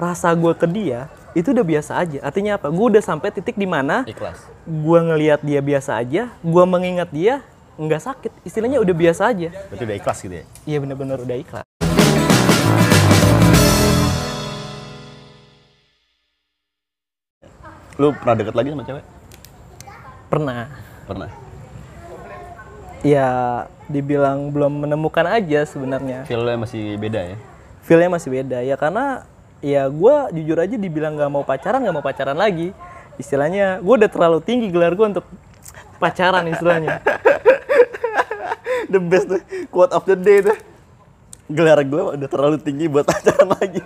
rasa gue ke dia itu udah biasa aja. Artinya apa? Gue udah sampai titik di mana Ikhlas. gue ngelihat dia biasa aja, gue mengingat dia nggak sakit. Istilahnya udah biasa aja. Berarti udah ikhlas gitu ya? Iya bener-bener udah ikhlas. Lu pernah deket lagi sama cewek? Pernah. Pernah. Ya dibilang belum menemukan aja sebenarnya. Feel-nya masih beda ya? Feelnya masih beda ya karena ya gue jujur aja dibilang nggak mau pacaran nggak mau pacaran lagi. Istilahnya gue udah terlalu tinggi gelar gue untuk pacaran istilahnya. The best tuh, quote of the day tuh. Gelar gue udah terlalu tinggi buat pacaran lagi.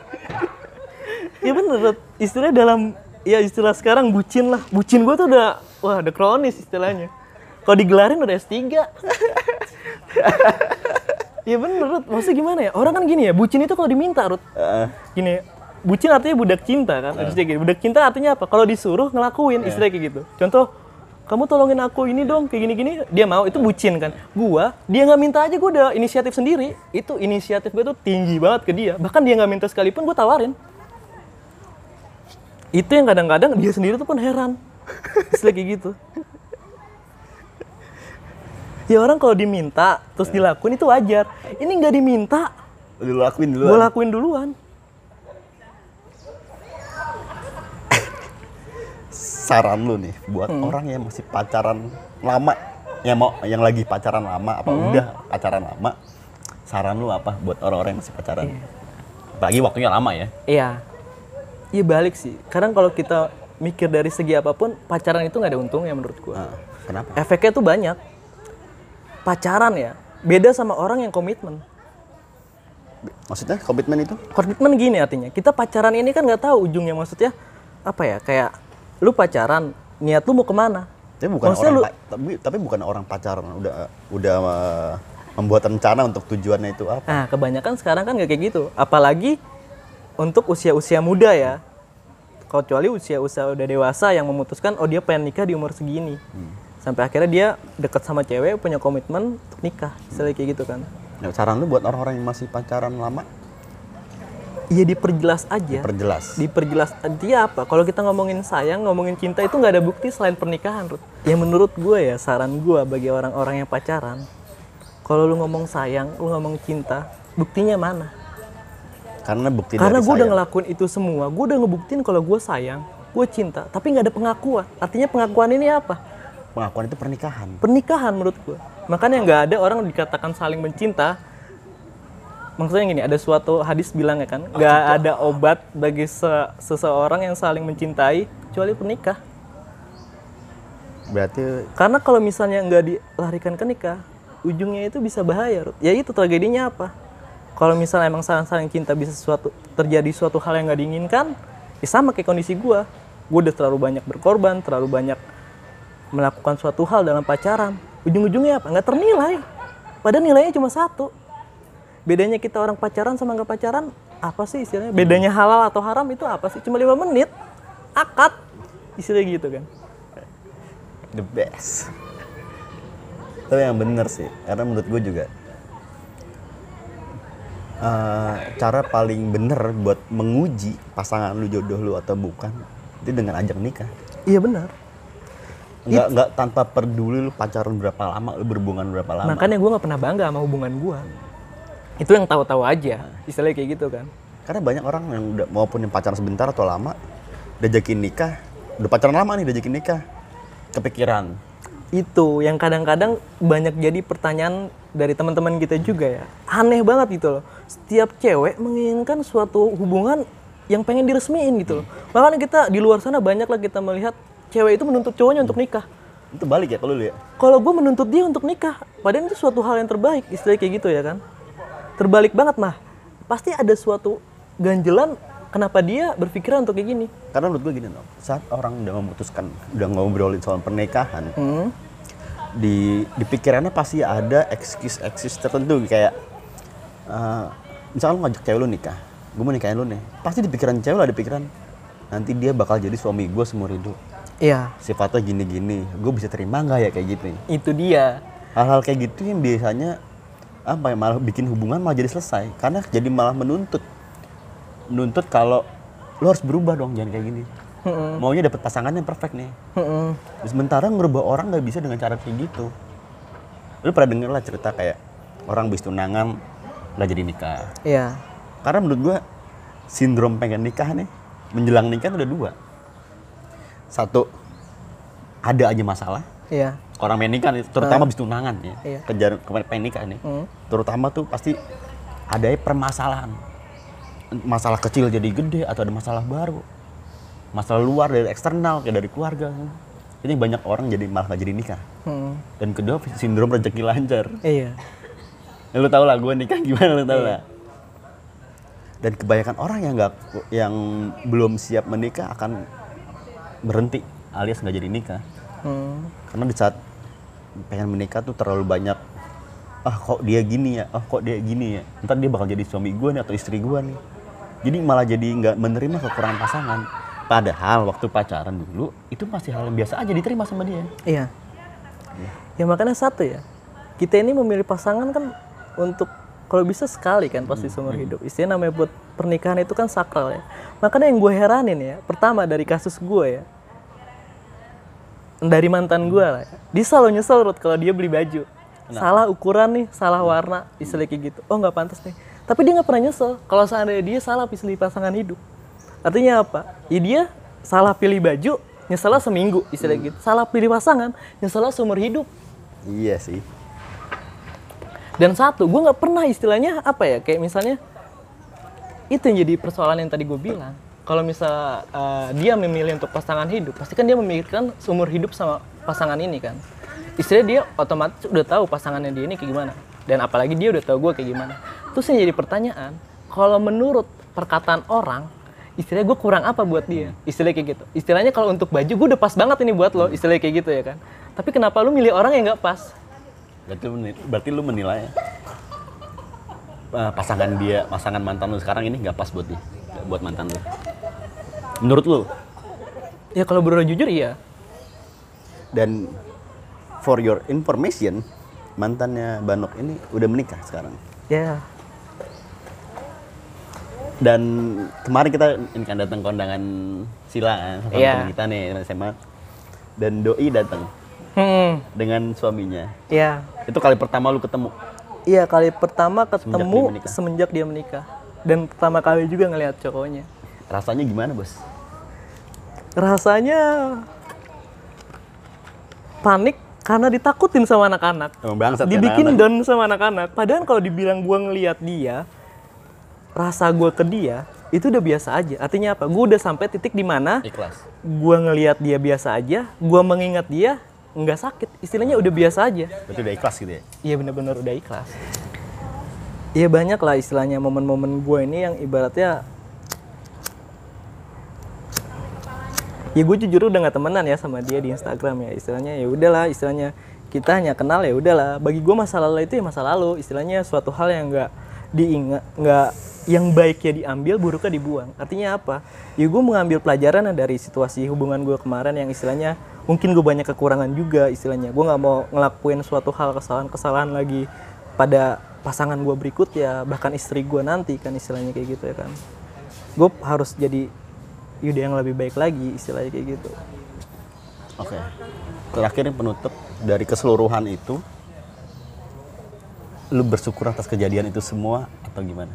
ya bener, Rod. istilah dalam ya istilah sekarang bucin lah. Bucin gue tuh udah wah udah kronis istilahnya. Kalau digelarin udah S3. ya bener, Rut. Maksudnya gimana ya? Orang kan gini ya, bucin itu kalau diminta, Rut. Heeh. Gini, bucin artinya budak cinta kan? Harusnya gitu. Budak cinta artinya apa? Kalau disuruh ngelakuin, istilahnya kayak gitu. Contoh, kamu tolongin aku ini dong, kayak gini-gini, dia mau, itu bucin kan. Gua, dia nggak minta aja, gua udah inisiatif sendiri. Itu inisiatif gue tuh tinggi banget ke dia. Bahkan dia nggak minta sekalipun, gue tawarin. Itu yang kadang-kadang dia sendiri tuh pun heran. Istilah kayak gitu. Ya orang kalau diminta, terus dilakuin itu wajar. Ini nggak diminta, Lu lakuin dulu. gue lakuin duluan. Saran lu nih buat Hmm. orang yang masih pacaran lama, yang mau yang lagi pacaran lama apa Hmm. udah pacaran lama, saran lu apa buat orang-orang yang masih pacaran? Apalagi waktunya lama ya. Iya. Iya balik sih. Kadang kalau kita mikir dari segi apa pun, pacaran itu nggak ada untungnya menurut gua. Nah, kenapa? Efeknya tuh banyak. Pacaran ya, beda sama orang yang komitmen. Maksudnya komitmen itu? Komitmen gini artinya, kita pacaran ini kan nggak tahu ujungnya maksudnya apa ya? Kayak lu pacaran, niat lu mau ke mana? Tapi bukan Maksudnya orang lu- tapi, tapi bukan orang pacaran udah udah uh, membuat rencana untuk tujuannya itu apa? Nah, kebanyakan sekarang kan nggak kayak gitu. Apalagi untuk usia-usia muda ya. Kecuali usia-usia udah dewasa yang memutuskan, oh dia pengen nikah di umur segini. Sampai akhirnya dia deket sama cewek, punya komitmen untuk nikah. Misalnya kayak gitu kan. Nah, saran lu buat orang-orang yang masih pacaran lama Iya diperjelas aja. perjelas. Diperjelas dia apa? Kalau kita ngomongin sayang, ngomongin cinta itu nggak ada bukti selain pernikahan, Ruth. Ya menurut gue ya, saran gue bagi orang-orang yang pacaran, kalau lu ngomong sayang, lu ngomong cinta, buktinya mana? Karena bukti Karena gue udah ngelakuin itu semua, gue udah ngebuktiin kalau gue sayang, gue cinta, tapi nggak ada pengakuan. Artinya pengakuan ini apa? pengakuan itu pernikahan. Pernikahan menurut gue. Makanya nggak ada orang dikatakan saling mencinta. Maksudnya gini, ada suatu hadis bilang ya kan, nggak ada obat bagi se- seseorang yang saling mencintai kecuali pernikah. Berarti Karena kalau misalnya nggak dilarikan ke nikah, ujungnya itu bisa bahaya. Ruth. Ya itu tragedinya apa? Kalau misalnya emang saling-saling cinta bisa suatu terjadi suatu hal yang nggak diinginkan, ya sama kayak kondisi gue. Gue udah terlalu banyak berkorban, terlalu banyak melakukan suatu hal dalam pacaran. Ujung-ujungnya apa? Nggak ternilai. Padahal nilainya cuma satu. Bedanya kita orang pacaran sama nggak pacaran, apa sih istilahnya? Bedanya halal atau haram itu apa sih? Cuma lima menit. Akad. Istilahnya gitu kan. the best. Tapi yang bener sih, karena menurut gue juga eh, cara paling bener buat menguji pasangan lu jodoh lu atau bukan itu dengan ajak nikah. Iya benar. Nggak nggak tanpa peduli lu pacaran berapa lama, lu berhubungan berapa lama. Makanya gue nggak pernah bangga sama hubungan gue. Itu yang tahu-tahu aja, istilahnya kayak gitu kan. Karena banyak orang yang udah maupun yang pacaran sebentar atau lama, diajakin nikah, udah pacaran lama nih diajakin nikah, kepikiran. Itu yang kadang-kadang banyak jadi pertanyaan dari teman-teman kita juga ya. Aneh banget gitu loh. Setiap cewek menginginkan suatu hubungan yang pengen diresmiin gitu loh. Makanya kita di luar sana banyak lah kita melihat cewek itu menuntut cowoknya untuk nikah. Itu balik ya kalau lu ya. Kalau gue menuntut dia untuk nikah, padahal itu suatu hal yang terbaik, istilahnya kayak gitu ya kan. Terbalik banget mah. Pasti ada suatu ganjelan kenapa dia berpikiran untuk kayak gini. Karena menurut gue gini loh, saat orang udah memutuskan, udah ngobrolin soal pernikahan, Hmm. di di pikirannya pasti ada excuse-excuse tertentu kayak eh misalkan lu ngajak cewek lu nikah gue mau nikahin lu nih pasti di pikiran cewek lah di pikiran nanti dia bakal jadi suami gue seumur hidup Iya, sifatnya gini-gini gue bisa terima nggak ya kayak gitu itu dia. hal-hal kayak gitu yang biasanya apa ya malah bikin hubungan malah jadi selesai karena jadi malah menuntut menuntut kalau lo harus berubah dong jangan kayak gini Mm-mm. maunya dapet pasangan yang perfect nih Mm-mm. sementara ngerubah orang nggak bisa dengan cara kayak gitu lu pernah denger lah cerita kayak orang bis tunangan nggak jadi nikah Iya. karena menurut gua sindrom pengen nikah nih menjelang nikah udah dua satu ada aja masalah Iya. Orang pengen nikah nih, terutama bis tunangan ya Iya. kejar kemarin nikah nih Mm. terutama tuh pasti ada permasalahan masalah kecil jadi gede atau ada masalah baru masalah luar dari eksternal kayak dari keluarga jadi banyak orang jadi malah nggak jadi nikah Mm. dan kedua sindrom rezeki lancar Iya. Ya, lu tau lah gue nikah gimana lu tau lah dan kebanyakan orang yang nggak yang belum siap menikah akan berhenti alias nggak jadi nikah Mm. karena di saat pengen menikah tuh terlalu banyak ah kok dia gini ya ah kok dia gini ya ntar dia bakal jadi suami gue nih atau istri gue nih jadi malah jadi nggak menerima kekurangan pasangan padahal waktu pacaran dulu itu masih hal yang biasa aja diterima sama dia Iya. Ya makanya satu ya. Kita ini memilih pasangan kan untuk kalau bisa sekali kan pasti seumur hidup. Istilah namanya buat pernikahan itu kan sakral ya. Makanya yang gue heranin ya, pertama dari kasus gue ya. Dari mantan gue lah. Dia selalu nyesel Ruth kalau dia beli baju. Salah ukuran nih, salah warna, istilah kayak gitu. Oh nggak pantas nih. Tapi dia nggak pernah nyesel kalau seandainya dia salah pilih pasangan hidup. Artinya apa? Ya dia salah pilih baju, nyeselnya seminggu istilah gitu. Salah pilih pasangan, nyeselnya seumur hidup. iya sih Dan satu, gue nggak pernah istilahnya apa ya, kayak misalnya itu yang jadi persoalan yang tadi gue bilang. Kalau misal uh, dia memilih untuk pasangan hidup, pasti kan dia memikirkan seumur hidup sama pasangan ini kan. Istilahnya dia otomatis udah tahu pasangannya dia ini kayak gimana. Dan apalagi dia udah tahu gue kayak gimana. Terus yang jadi pertanyaan, kalau menurut perkataan orang, istilahnya gue kurang apa buat dia? Istilahnya kayak gitu. Istilahnya kalau untuk baju gue udah pas banget ini buat lo, istilahnya kayak gitu ya kan. Tapi kenapa lu milih orang yang nggak pas? berarti menil- berarti lu menilai eh, pasangan dia pasangan mantan lu sekarang ini nggak pas buat dia buat mantan lu menurut lu Ya kalau berulang jujur iya. dan for your information mantannya Banok ini udah menikah sekarang Ya. dan kemarin kita ini kan datang ke undangan Sila kan sama Iya. teman kita nih SMA dan Doi datang Hmm. dengan suaminya Ya. itu kali pertama lu ketemu Iya kali pertama ketemu dia menikah. semenjak dia menikah. Dan pertama kali juga ngelihat cowoknya. Rasanya gimana bos Rasanya panik karena ditakutin sama anak-anak. bangsat kan Dibikin anak-anak? down sama anak-anak. Padahal kalau dibilang gua ngelihat dia, rasa gua ke dia itu udah biasa aja. Artinya apa? Gua udah sampai titik di mana ikhlas gua ngelihat dia biasa aja, gua mengingat dia nggak sakit. Istilahnya udah biasa aja. berarti udah ikhlas gitu ya Iya bener-bener udah ikhlas. Iya banyak lah istilahnya momen-momen gue ini yang ibaratnya ya gue jujur udah nggak temenan ya sama dia di Instagram ya. Istilahnya ya udahlah istilahnya kita hanya kenal ya udahlah. Bagi gue masa lalu itu ya masa lalu. Istilahnya suatu hal yang nggak diingat nggak yang baiknya diambil buruknya dibuang. Artinya apa? Ya gue mengambil pelajaran dari situasi hubungan gue kemarin yang istilahnya mungkin gue banyak kekurangan juga istilahnya. Gue nggak mau ngelakuin suatu hal kesalahan-kesalahan lagi pada pasangan gue berikut ya bahkan istri gue nanti kan istilahnya kayak gitu ya kan. Gue harus jadi Yuda yang lebih baik lagi istilahnya kayak gitu Oke. Terakhir yang penutup dari keseluruhan itu, lu bersyukur atas kejadian itu semua atau gimana?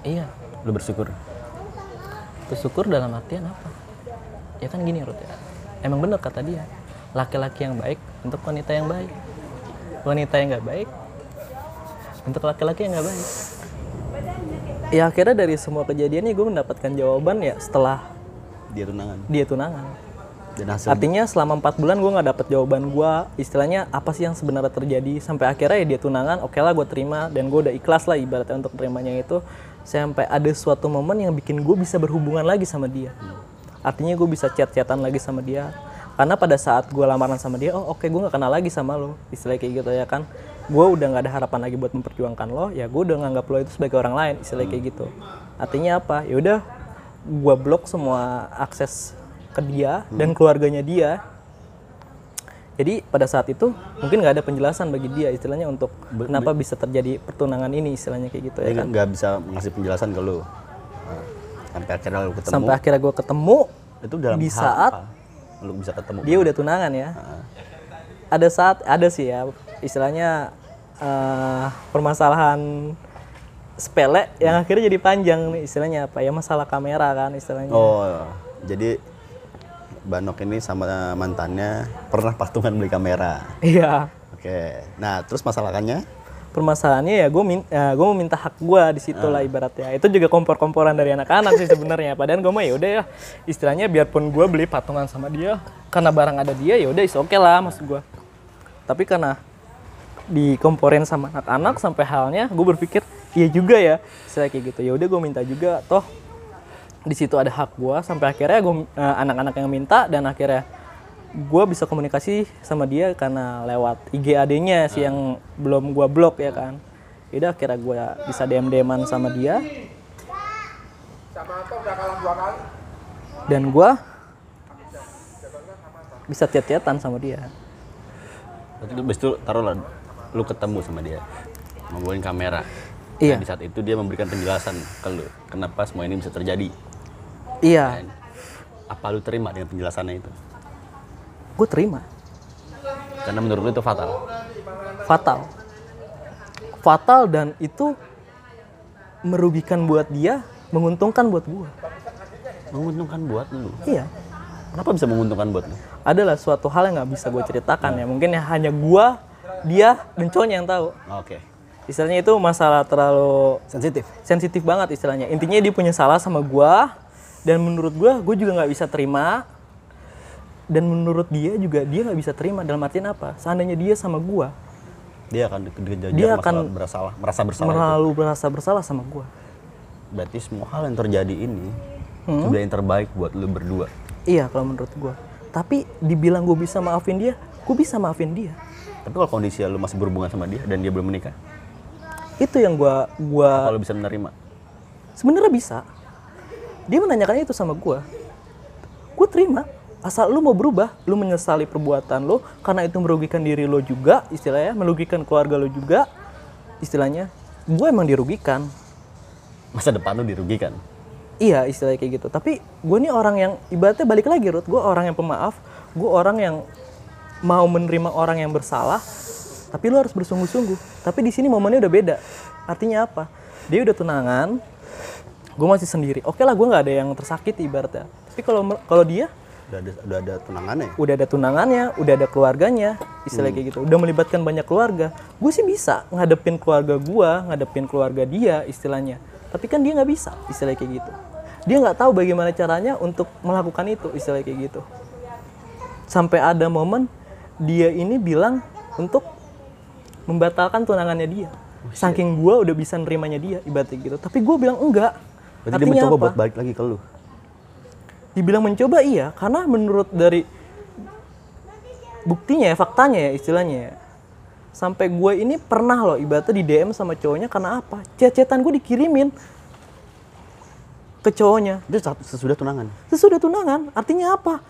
iya Lu bersyukur? bersyukur dalam artian apa ya kan gini Ruth ya emang bener kata dia laki-laki yang baik untuk wanita yang baik wanita yang nggak baik untuk laki-laki yang nggak baik ya akhirnya dari semua kejadian ini gue mendapatkan jawaban ya setelah Dia tunangan. dia tunangan. Dan hasil artinya selama empat bulan gue nggak dapet jawaban gue istilahnya apa sih yang sebenarnya terjadi? Sampai akhirnya ya dia tunangan oke lah gue terima. Dan gue udah ikhlas lah ibaratnya untuk terimanya itu. Sampai ada suatu momen yang bikin gue bisa berhubungan lagi sama dia. Artinya gue bisa chat-chatan lagi sama dia. Karena pada saat gue lamaran sama dia oh oke gue nggak kenal lagi sama lo. Istilahnya kayak gitu ya kan. Gue udah nggak ada harapan lagi buat memperjuangkan lo. Ya gue udah nganggap lo itu sebagai orang lain istilahnya kayak gitu. Artinya apa? Ya udah gue blok semua akses ke dia dan keluarganya dia jadi pada saat itu mungkin nggak ada penjelasan bagi dia istilahnya untuk kenapa bisa terjadi pertunangan ini istilahnya kayak gitu ya kan nggak bisa ngasih penjelasan ke lu. Sampai akhirnya lu ketemu. sampai akhirnya gue ketemu itu dalam di saat apa? lu bisa ketemu. dia udah tunangan ya ada saat ada sih ya istilahnya eh, permasalahan sepele yang akhirnya jadi panjang nih istilahnya apa ya masalah kamera kan istilahnya Oh, jadi Banok ini sama mantannya pernah patungan beli kamera. iya Oke. Nah, terus masalahnya? permasalahannya ya gue min gue mau minta hak gue di situ lah ibaratnya itu juga kompor-komporan dari anak-anak sih sebenarnya padahal gue mah ya udah ya istilahnya biarpun gue beli patungan sama dia karena barang ada dia ya udah is oke lah maksud gue tapi karena dikomporin sama anak-anak sampai halnya gue berpikir iya juga ya saya kayak gitu. Ya udah gue minta juga toh di situ ada hak gue sampai akhirnya gue anak-anak yang minta dan akhirnya gue bisa komunikasi sama dia karena lewat IG adanya sih yang belum gue blok ya kan. Yaudah akhirnya gue bisa DM DMan sama dia. Dan gue bisa chat-chatan sama dia. Habis itu taruhlah lu ketemu sama dia. Ngobrolin kamera. Iya. Dan di saat itu dia memberikan penjelasan ke lu. Kenapa semua ini bisa terjadi. iya Dan apa lu terima dengan penjelasannya itu? gue terima Karena menurut lu itu fatal. fatal fatal dan itu merugikan buat dia menguntungkan buat gue Menguntungkan buat lu. iya Kenapa bisa menguntungkan buat lu? adalah suatu hal yang nggak bisa gue ceritakan ya mungkin ya hanya gue dia dan cowoknya yang tahu Oke. Istilahnya itu masalah terlalu Sensitif. sensitif banget istilahnya. Intinya dia punya salah sama gue dan menurut gue gue juga nggak bisa terima dan menurut dia juga dia nggak bisa terima dalam artian apa? Seandainya dia sama gue Dia akan dikejar Dia akan bersalah, merasa bersalah. merlalu merasa bersalah sama gue Berarti semua hal yang terjadi ini sudah yang terbaik buat lu berdua. iya kalau menurut gue tapi dibilang gue bisa maafin dia gue bisa maafin dia. Tapi kalau kondisi lu masih berhubungan sama dia dan dia belum menikah, itu yang gue gua kalau bisa menerima. sebenarnya bisa. Dia menanyakan itu sama gue gue terima. Asal lu mau berubah lu menyesali perbuatan lo karena itu merugikan diri lo juga istilahnya merugikan keluarga lo juga. Istilahnya gue emang dirugikan. Masa depan lu dirugikan. iya istilahnya kayak gitu. Tapi gue nih orang yang ibaratnya balik lagi Ruth gue orang yang pemaaf. Gue orang yang mau menerima orang yang bersalah tapi lu harus bersungguh-sungguh. Tapi di sini momennya udah beda. Artinya apa? Dia udah tunangan gue masih sendiri. Oke lah gue nggak ada yang tersakiti ibaratnya. Tapi kalau kalau dia Udah ada, udah ada tunangannya ya? udah ada tunangannya udah ada keluarganya istilahnya kayak gitu. Udah melibatkan banyak keluarga. Gue sih bisa ngadepin keluarga gue ngadepin keluarga dia istilahnya. Tapi kan dia nggak bisa istilahnya kayak gitu. Dia nggak tahu bagaimana caranya untuk melakukan itu istilahnya kayak gitu. Sampai ada momen dia ini bilang untuk membatalkan tunangannya dia. Saking gue udah bisa nerimanya dia ibaratnya gitu. Tapi gue bilang enggak. Berarti dia mencoba buat balik lagi ke lu. dibilang mencoba iya. Karena menurut dari buktinya ya faktanya ya istilahnya ya. Sampai gue ini pernah loh ibaratnya di DM sama cowoknya karena apa? Chat-chatan gue dikirimin ke cowoknya. Itu sesudah tunangan. sesudah tunangan. Artinya apa?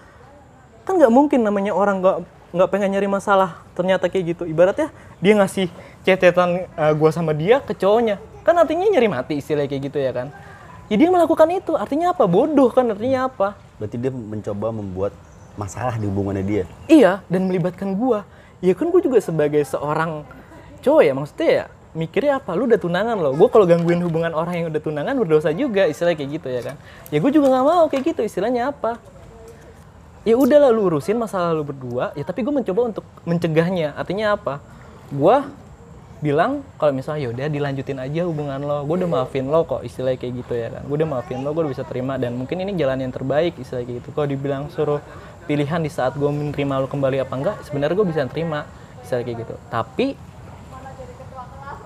Kan nggak mungkin namanya orang nggak nggak pengen nyari masalah. Ternyata kayak gitu. Ibaratnya dia ngasih chat-chatan gue sama dia ke cowoknya. Kan artinya nyari mati istilah kayak gitu ya kan? Ya dia melakukan itu. Artinya apa? Bodoh kan? Artinya apa? Berarti dia mencoba membuat masalah di hubungannya dia. iya dan melibatkan gua. Ya kan gue juga sebagai seorang cowok ya maksudnya ya mikirnya apa? Lu udah tunangan loh. Gue kalau gangguin hubungan orang yang udah tunangan berdosa juga istilahnya kayak gitu ya kan? Ya gue juga nggak mau kayak gitu istilahnya apa ya udahlah lu urusin masalah lu berdua. Ya tapi gue mencoba untuk mencegahnya. Artinya apa? Gue bilang kalau misalnya yaudah dilanjutin aja hubungan lo. Gue udah maafin lo kok istilahnya kayak gitu ya kan gue udah maafin lo gue udah bisa terima. Dan mungkin ini jalan yang terbaik istilahnya kayak gitu. Kalau dibilang suruh pilihan di saat gue menerima lo kembali apa enggak sebenarnya gue bisa terima istilahnya kayak gitu. Tapi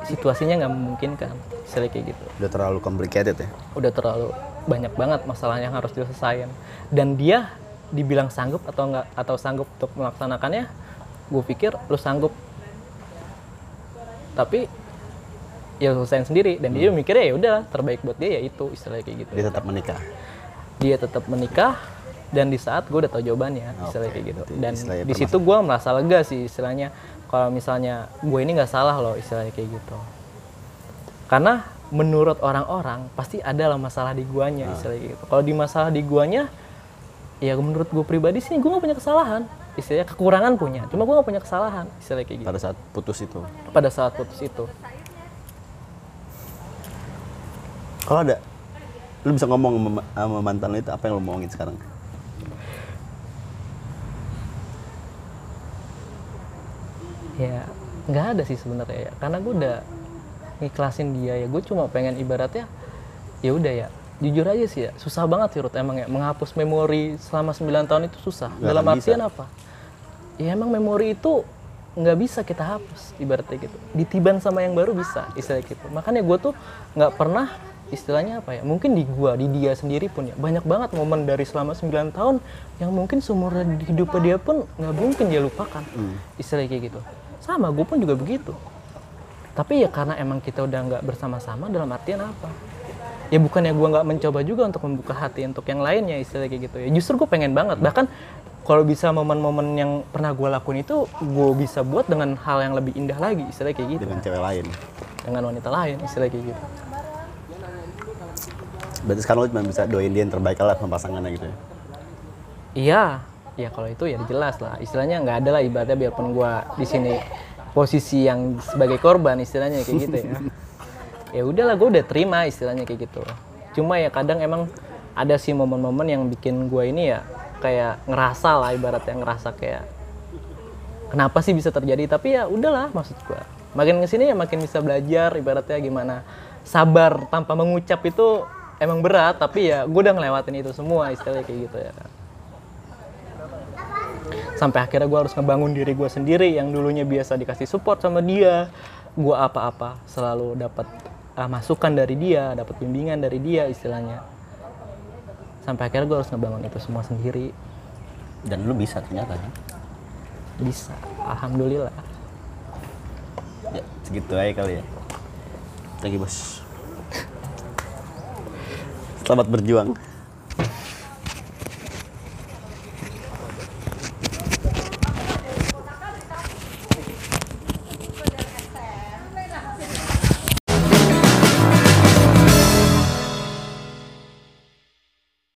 situasinya nggak memungkinkan istilahnya kayak gitu. Udah terlalu complicated ya. udah terlalu banyak banget masalah yang harus diselesaikan. Dan dia dibilang sanggup atau enggak atau sanggup untuk melaksanakannya gue pikir lu sanggup. Tapi ya selesaiin sendiri. Dan dia mikirnya ya udah terbaik buat dia ya itu istilahnya kayak gitu. Dia tetap menikah. dia tetap menikah dan di saat gue udah tahu jawabannya istilahnya kayak gitu. dan di situ gue merasa lega sih istilahnya. Kalau misalnya gue ini nggak salah loh istilahnya kayak gitu. Karena menurut orang-orang pasti ada lah masalah di guanya istilahnya gitu. Kalau di masalah di guanya ya menurut gue pribadi sih gue gak punya kesalahan. Istilahnya kekurangan punya cuma gue gak punya kesalahan istilahnya kayak gitu. Pada saat putus itu? Pada saat putus itu. Kalau ada lu bisa ngomong sama, mantan lu itu apa yang lu mau ngomongin sekarang? Ya nggak ada sih sebenarnya ya. Karena gue udah ngiklasin dia ya gue cuma pengen ibaratnya ya udah ya jujur aja sih ya susah banget sih Ruth emang ya. Menghapus memori selama 9 tahun itu susah. Nggak dalam artian bisa. apa? Ya emang memori itu nggak bisa kita hapus ibaratnya gitu. Ditiban sama yang baru bisa istilahnya gitu. Makanya gue tuh nggak pernah istilahnya apa ya mungkin di gua di dia sendiri pun ya banyak banget momen dari selama 9 tahun yang mungkin seumur hidupnya dia pun nggak mungkin dia lupakan istilahnya kayak gitu. Sama gue pun juga begitu. Tapi ya karena emang kita udah nggak bersama-sama dalam artian apa ya bukannya gue nggak mencoba juga untuk membuka hati untuk yang lainnya istilahnya kayak gitu ya. Justru gue pengen banget. Bahkan kalau bisa momen-momen yang pernah gue lakuin itu gue bisa buat dengan hal yang lebih indah lagi istilahnya kayak gitu. Dengan cewek lain. Dengan wanita lain istilahnya kayak gitu. Berarti sekarang lu cuma bisa doain dia yang terbaik lah sama pasangannya gitu ya? Iya, ya kalau itu ya jelas lah. Istilahnya nggak ada lah ibaratnya biarpun gua di sini posisi yang sebagai korban istilahnya kayak gitu ya. ya udahlah, gue udah terima istilahnya kayak gitu. Cuma ya kadang emang ada sih momen-momen yang bikin gua ini ya kayak ngerasa lah ibaratnya ngerasa kayak kenapa sih bisa terjadi? Tapi ya udahlah maksud gua. Makin ke sini ya makin bisa belajar ibaratnya gimana sabar tanpa mengucap itu emang berat tapi ya gue udah ngelewatin itu semua istilahnya kayak gitu ya. Sampai akhirnya gue harus ngebangun diri gue sendiri yang dulunya biasa dikasih support sama dia. Gue apa-apa selalu dapat uh, masukan dari dia dapat bimbingan dari dia istilahnya. Sampai akhirnya gue harus ngebangun itu semua sendiri. Dan lu bisa ternyata kan? Bisa alhamdulillah. Ya segitu aja kali ya. Lagi bos. Selamat berjuang